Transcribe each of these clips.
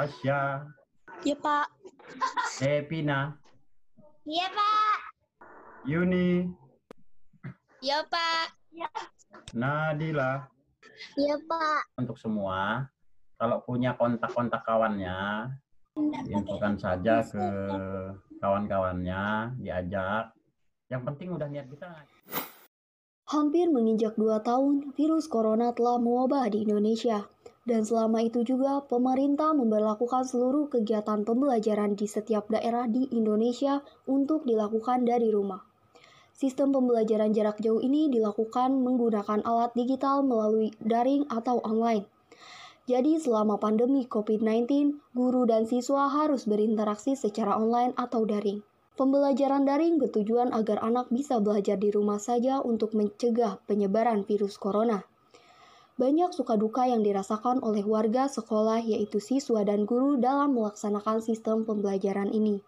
Tasya, Ya, Pak. Devina, Iya, Pak. Yuni, Ya, Pak. Nadila. Iya, Pak. Untuk semua, kalau punya kontak-kontak kawannya, infokan saja ke kawan-kawannya, diajak. Yang penting udah niat kita. Hampir menginjak dua tahun, virus corona telah mewabah di Indonesia. Dan selama itu juga, pemerintah memperlakukan seluruh kegiatan pembelajaran di setiap daerah di Indonesia untuk dilakukan dari rumah. Sistem pembelajaran jarak jauh ini dilakukan menggunakan alat digital melalui daring atau online. Jadi selama pandemi COVID-19, guru dan siswa harus berinteraksi secara online atau daring. Pembelajaran daring bertujuan agar anak bisa belajar di rumah saja untuk mencegah penyebaran virus corona. Banyak suka duka yang dirasakan oleh warga sekolah yaitu siswa dan guru dalam melaksanakan sistem pembelajaran ini.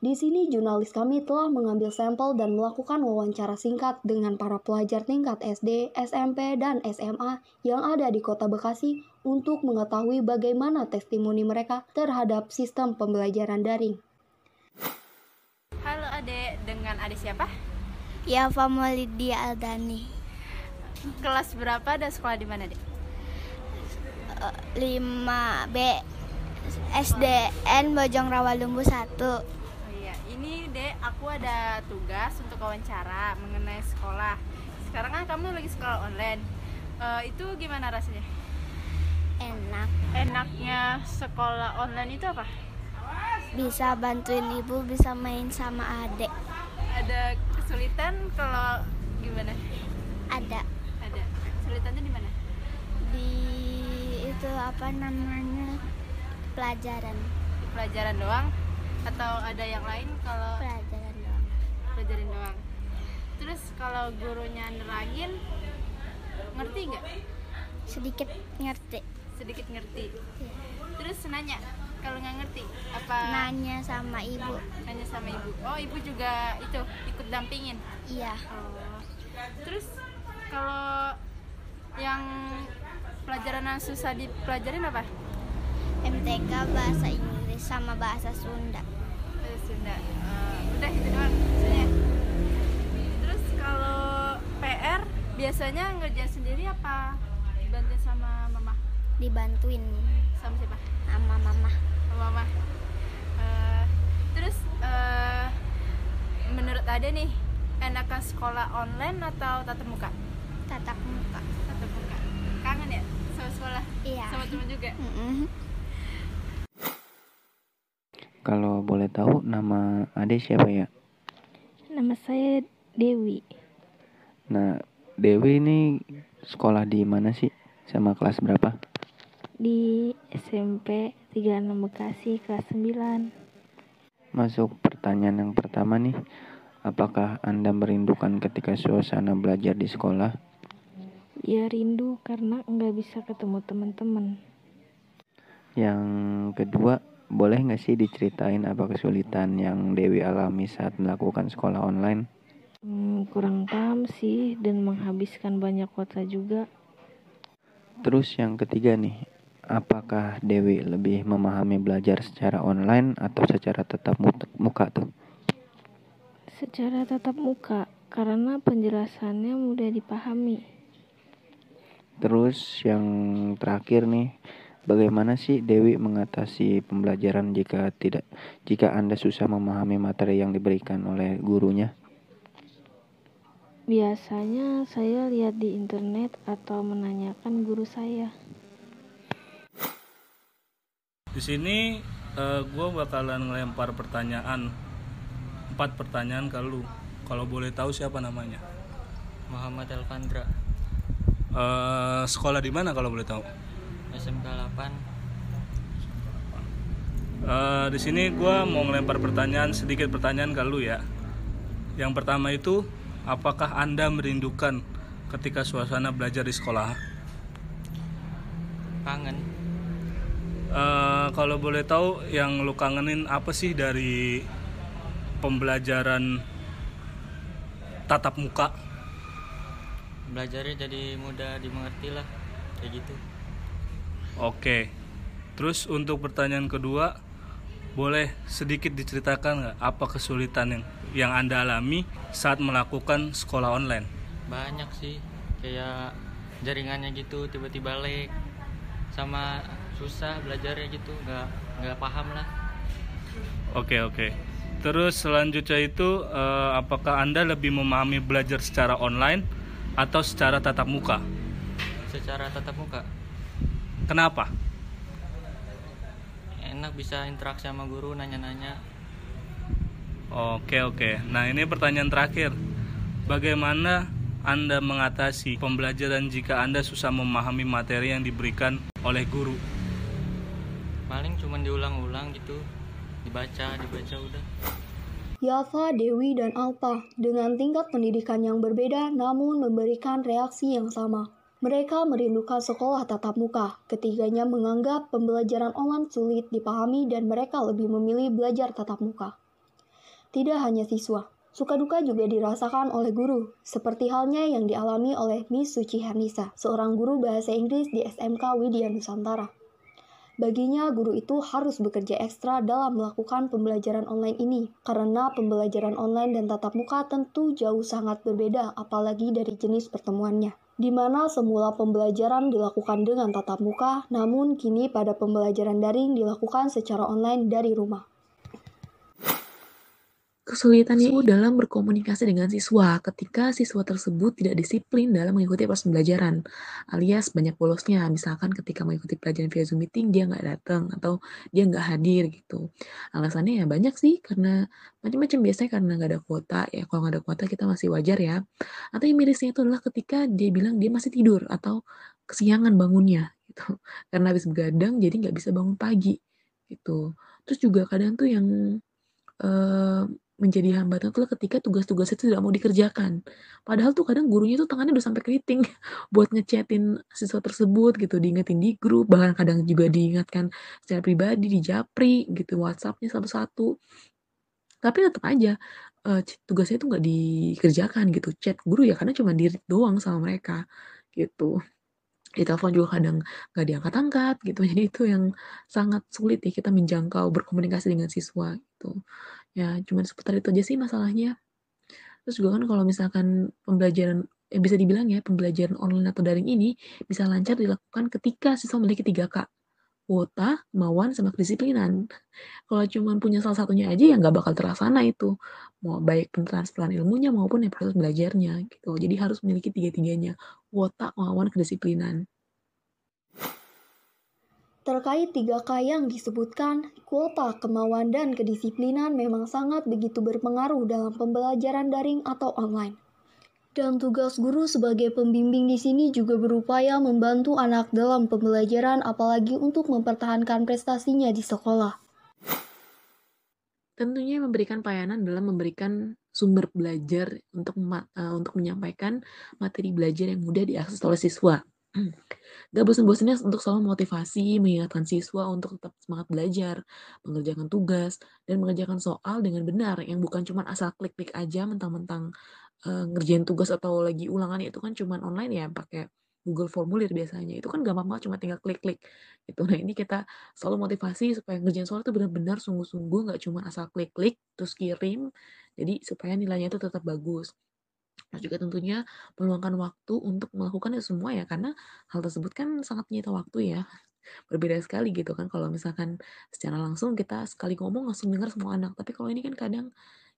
Di sini jurnalis kami telah mengambil sampel dan melakukan wawancara singkat dengan para pelajar tingkat SD, SMP, dan SMA yang ada di Kota Bekasi untuk mengetahui bagaimana testimoni mereka terhadap sistem pembelajaran daring. Halo adek, dengan adik siapa? Ya, Famolidia Aldani. Kelas berapa dan sekolah di mana dek? 5B SDN Bojong Rawalumbu 1. Oh iya, ini dek aku ada tugas untuk wawancara mengenai sekolah. Sekarang kan kamu lagi sekolah online. Eh, itu gimana rasanya? Enak. Enaknya sekolah online itu apa? Bisa bantuin ibu, bisa main sama adik. Ada kesulitan kalau gimana? Ada. Kesulitannya di mana? di itu apa namanya pelajaran. Di pelajaran doang atau ada yang lain kalau Pelajaran doang. pelajarin doang? Terus kalau gurunya nerangin ngerti nggak? Sedikit ngerti. Sedikit ngerti. Iya. Terus nanya kalau nggak ngerti apa? Nanya sama ibu. Nanya sama ibu. Oh ibu juga itu ikut dampingin. Iya. Oh. Terus kalau yang pelajaran yang susah dipelajarin apa? MTK bahasa Inggris sama bahasa Sunda. Bahasa Sunda. Eh, udah itu doang. Maksudnya. Terus kalau PR biasanya ngerjain sendiri apa dibantuin sama mama? Dibantuin Sama siapa? sama mama. Sama mama. Eh, terus eh, menurut Ade nih enakan sekolah online atau tatap muka? Tatap muka. Tatap muka. Kangen ya sama sekolah? Mm-mm. Kalau boleh tahu nama Ade siapa ya? Nama saya Dewi Nah, Dewi ini sekolah di mana sih? Sama kelas berapa? di SMP 36 Bekasi kelas 9. Masuk pertanyaan yang pertama nih. Apakah Anda merindukan ketika suasana belajar di sekolah? Ya rindu karena nggak bisa ketemu teman-teman. Yang kedua, boleh nggak sih diceritain apa kesulitan yang Dewi alami saat melakukan sekolah online? Hmm, kurang paham sih dan menghabiskan banyak kuota juga. Terus yang ketiga nih, apakah Dewi lebih memahami belajar secara online atau secara tetap muka tuh? Secara tatap muka karena penjelasannya mudah dipahami. Terus yang terakhir nih, bagaimana sih Dewi mengatasi pembelajaran jika tidak jika Anda susah memahami materi yang diberikan oleh gurunya? Biasanya saya lihat di internet atau menanyakan guru saya. Di sini gue bakalan ngelempar pertanyaan empat pertanyaan ke lu. Kalau boleh tahu siapa namanya? Muhammad Elvandra Eh, sekolah di mana kalau boleh tahu? SMK 8 Eh, di sini gue mau ngelempar pertanyaan sedikit pertanyaan ke lu ya. Yang pertama itu, apakah anda merindukan ketika suasana belajar di sekolah? kangen Eh, kalau boleh tahu, yang lu kangenin apa sih dari pembelajaran tatap muka? Belajarnya jadi mudah dimengerti lah kayak gitu Oke. Terus untuk pertanyaan kedua, boleh sedikit diceritakan nggak apa kesulitan yang yang anda alami saat melakukan sekolah online? Banyak sih, kayak jaringannya gitu tiba-tiba lag, sama susah belajarnya gitu, nggak nggak paham lah. Oke oke. Terus selanjutnya itu eh, apakah anda lebih memahami belajar secara online atau secara tatap muka? Secara tatap muka, Kenapa? enak bisa interaksi sama guru, nanya-nanya. Oke oke. Nah ini pertanyaan terakhir. Bagaimana anda mengatasi pembelajaran jika anda susah memahami materi yang diberikan oleh guru? Paling cuma diulang-ulang gitu, dibaca, dibaca udah. Yafa, Dewi, dan Alpa dengan tingkat pendidikan yang berbeda namun memberikan reaksi yang sama. Mereka merindukan sekolah tatap muka. Ketiganya menganggap pembelajaran online sulit dipahami dan mereka lebih memilih belajar tatap muka. Tidak hanya siswa, suka duka juga dirasakan oleh guru, seperti halnya yang dialami oleh Miss Suci Hernisa, seorang guru bahasa Inggris di SMK Widya Nusantara. Baginya, guru itu harus bekerja ekstra dalam melakukan pembelajaran online ini, karena pembelajaran online dan tatap muka tentu jauh sangat berbeda, apalagi dari jenis pertemuannya. Di mana semula pembelajaran dilakukan dengan tatap muka, namun kini pada pembelajaran daring dilakukan secara online dari rumah. Kesulitannya itu dalam berkomunikasi dengan siswa ketika siswa tersebut tidak disiplin dalam mengikuti proses pembelajaran, alias banyak bolosnya. Misalkan ketika mengikuti pelajaran via Zoom meeting dia nggak datang atau dia nggak hadir gitu. Alasannya ya banyak sih karena macam-macam biasanya karena nggak ada kuota ya. Kalau nggak ada kuota kita masih wajar ya. Atau yang mirisnya itu adalah ketika dia bilang dia masih tidur atau kesiangan bangunnya gitu. Karena habis begadang jadi nggak bisa bangun pagi gitu. Terus juga kadang tuh yang eh, menjadi hambatan tuh ketika tugas-tugas itu tidak mau dikerjakan. Padahal tuh kadang gurunya tuh tangannya udah sampai keriting buat ngechatin siswa tersebut gitu, diingetin di grup, bahkan kadang juga diingatkan secara pribadi di japri gitu, WhatsAppnya satu-satu. Tapi tetap aja uh, tugasnya itu nggak dikerjakan gitu, chat guru ya karena cuma diri doang sama mereka gitu. Di telepon juga kadang nggak diangkat-angkat gitu. Jadi itu yang sangat sulit ya kita menjangkau berkomunikasi dengan siswa gitu. Ya, cuman seputar itu aja sih masalahnya. Terus juga kan kalau misalkan pembelajaran eh, bisa dibilang ya pembelajaran online atau daring ini bisa lancar dilakukan ketika siswa memiliki 3K. Kuota, kemauan, sama kedisiplinan. Kalau cuma punya salah satunya aja ya nggak bakal terlaksana itu. Mau baik pentransferan ilmunya maupun ya proses belajarnya gitu. Jadi harus memiliki tiga-tiganya. Kuota, kemauan, kedisiplinan. Terkait 3K yang disebutkan, kuota, kemauan, dan kedisiplinan memang sangat begitu berpengaruh dalam pembelajaran daring atau online. Dan tugas guru sebagai pembimbing di sini juga berupaya membantu anak dalam pembelajaran apalagi untuk mempertahankan prestasinya di sekolah. Tentunya memberikan pelayanan dalam memberikan sumber belajar untuk uh, untuk menyampaikan materi belajar yang mudah diakses oleh siswa. Gak bosan-bosannya untuk selalu motivasi, mengingatkan siswa untuk tetap semangat belajar, mengerjakan tugas, dan mengerjakan soal dengan benar, yang bukan cuma asal klik-klik aja mentang-mentang uh, ngerjain tugas atau lagi ulangan itu kan cuma online ya pakai Google Formulir biasanya. Itu kan gampang banget cuma tinggal klik-klik gitu. Nah, ini kita selalu motivasi supaya ngerjain soal itu benar-benar sungguh-sungguh nggak cuma asal klik-klik terus kirim. Jadi supaya nilainya itu tetap bagus. Terus juga tentunya meluangkan waktu untuk melakukan itu semua ya karena hal tersebut kan sangat menyita waktu ya. Berbeda sekali gitu kan kalau misalkan secara langsung kita sekali ngomong langsung dengar semua anak. Tapi kalau ini kan kadang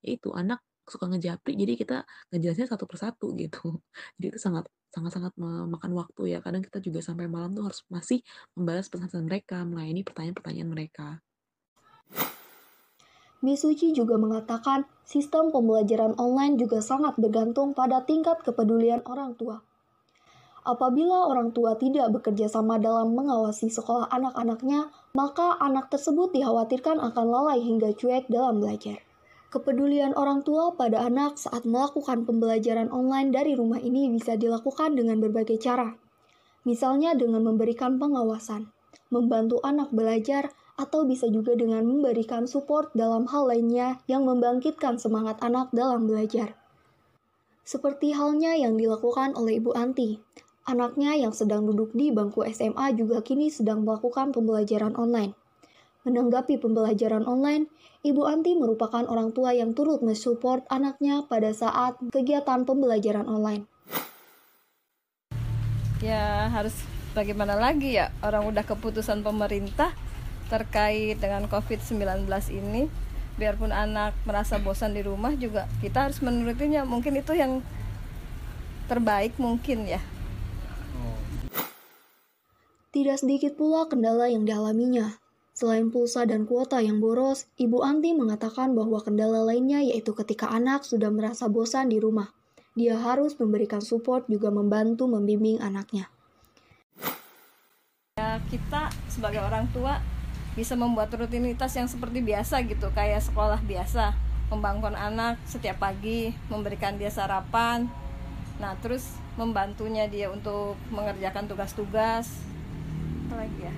ya itu anak suka ngejapri jadi kita ngejelasin satu persatu gitu jadi itu sangat sangat sangat memakan waktu ya kadang kita juga sampai malam tuh harus masih membalas pesan-pesan mereka melayani pertanyaan-pertanyaan mereka Misuci juga mengatakan sistem pembelajaran online juga sangat bergantung pada tingkat kepedulian orang tua. Apabila orang tua tidak bekerja sama dalam mengawasi sekolah anak-anaknya, maka anak tersebut dikhawatirkan akan lalai hingga cuek dalam belajar. Kepedulian orang tua pada anak saat melakukan pembelajaran online dari rumah ini bisa dilakukan dengan berbagai cara. Misalnya dengan memberikan pengawasan, membantu anak belajar, atau bisa juga dengan memberikan support dalam hal lainnya yang membangkitkan semangat anak dalam belajar. Seperti halnya yang dilakukan oleh Ibu Anti. Anaknya yang sedang duduk di bangku SMA juga kini sedang melakukan pembelajaran online. Menanggapi pembelajaran online, Ibu Anti merupakan orang tua yang turut mensupport anaknya pada saat kegiatan pembelajaran online. Ya harus bagaimana lagi ya orang udah keputusan pemerintah terkait dengan COVID-19 ini biarpun anak merasa bosan di rumah juga kita harus menurutinya mungkin itu yang terbaik mungkin ya Tidak sedikit pula kendala yang dialaminya. Selain pulsa dan kuota yang boros, Ibu Anti mengatakan bahwa kendala lainnya yaitu ketika anak sudah merasa bosan di rumah. Dia harus memberikan support juga membantu membimbing anaknya. ya kita sebagai orang tua bisa membuat rutinitas yang seperti biasa gitu kayak sekolah biasa membangun anak setiap pagi memberikan dia sarapan. Nah terus membantunya dia untuk mengerjakan tugas-tugas. Apa lagi ya?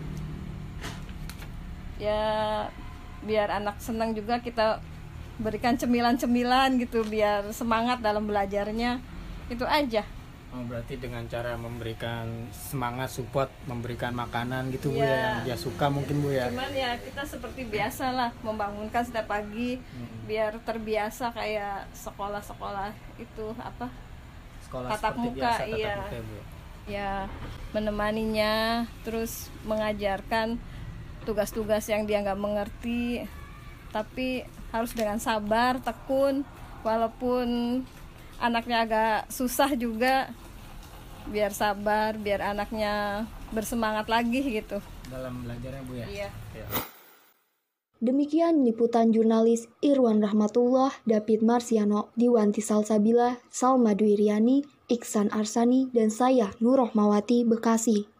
Ya biar anak senang juga kita berikan cemilan-cemilan gitu biar semangat dalam belajarnya. Itu aja Oh, berarti dengan cara memberikan semangat, support, memberikan makanan gitu Bu Iya. ya yang dia suka mungkin Bu ya. Cuman ya kita seperti biasa lah membangunkan setiap pagi biar terbiasa kayak sekolah-sekolah itu apa Sekolah tatap muka biasa, tatap iya muka, Bu. ya menemaninya terus mengajarkan tugas-tugas yang dia nggak mengerti tapi harus dengan sabar tekun walaupun anaknya agak susah juga biar sabar biar anaknya bersemangat lagi gitu dalam belajarnya Bu ya. Iya. Ya. Demikian liputan jurnalis Irwan Rahmatullah, David Marsiano, Diwanti Salsabila, Salma Dwi Riani, Iksan Arsani, dan saya Nur Rohmawati Bekasi.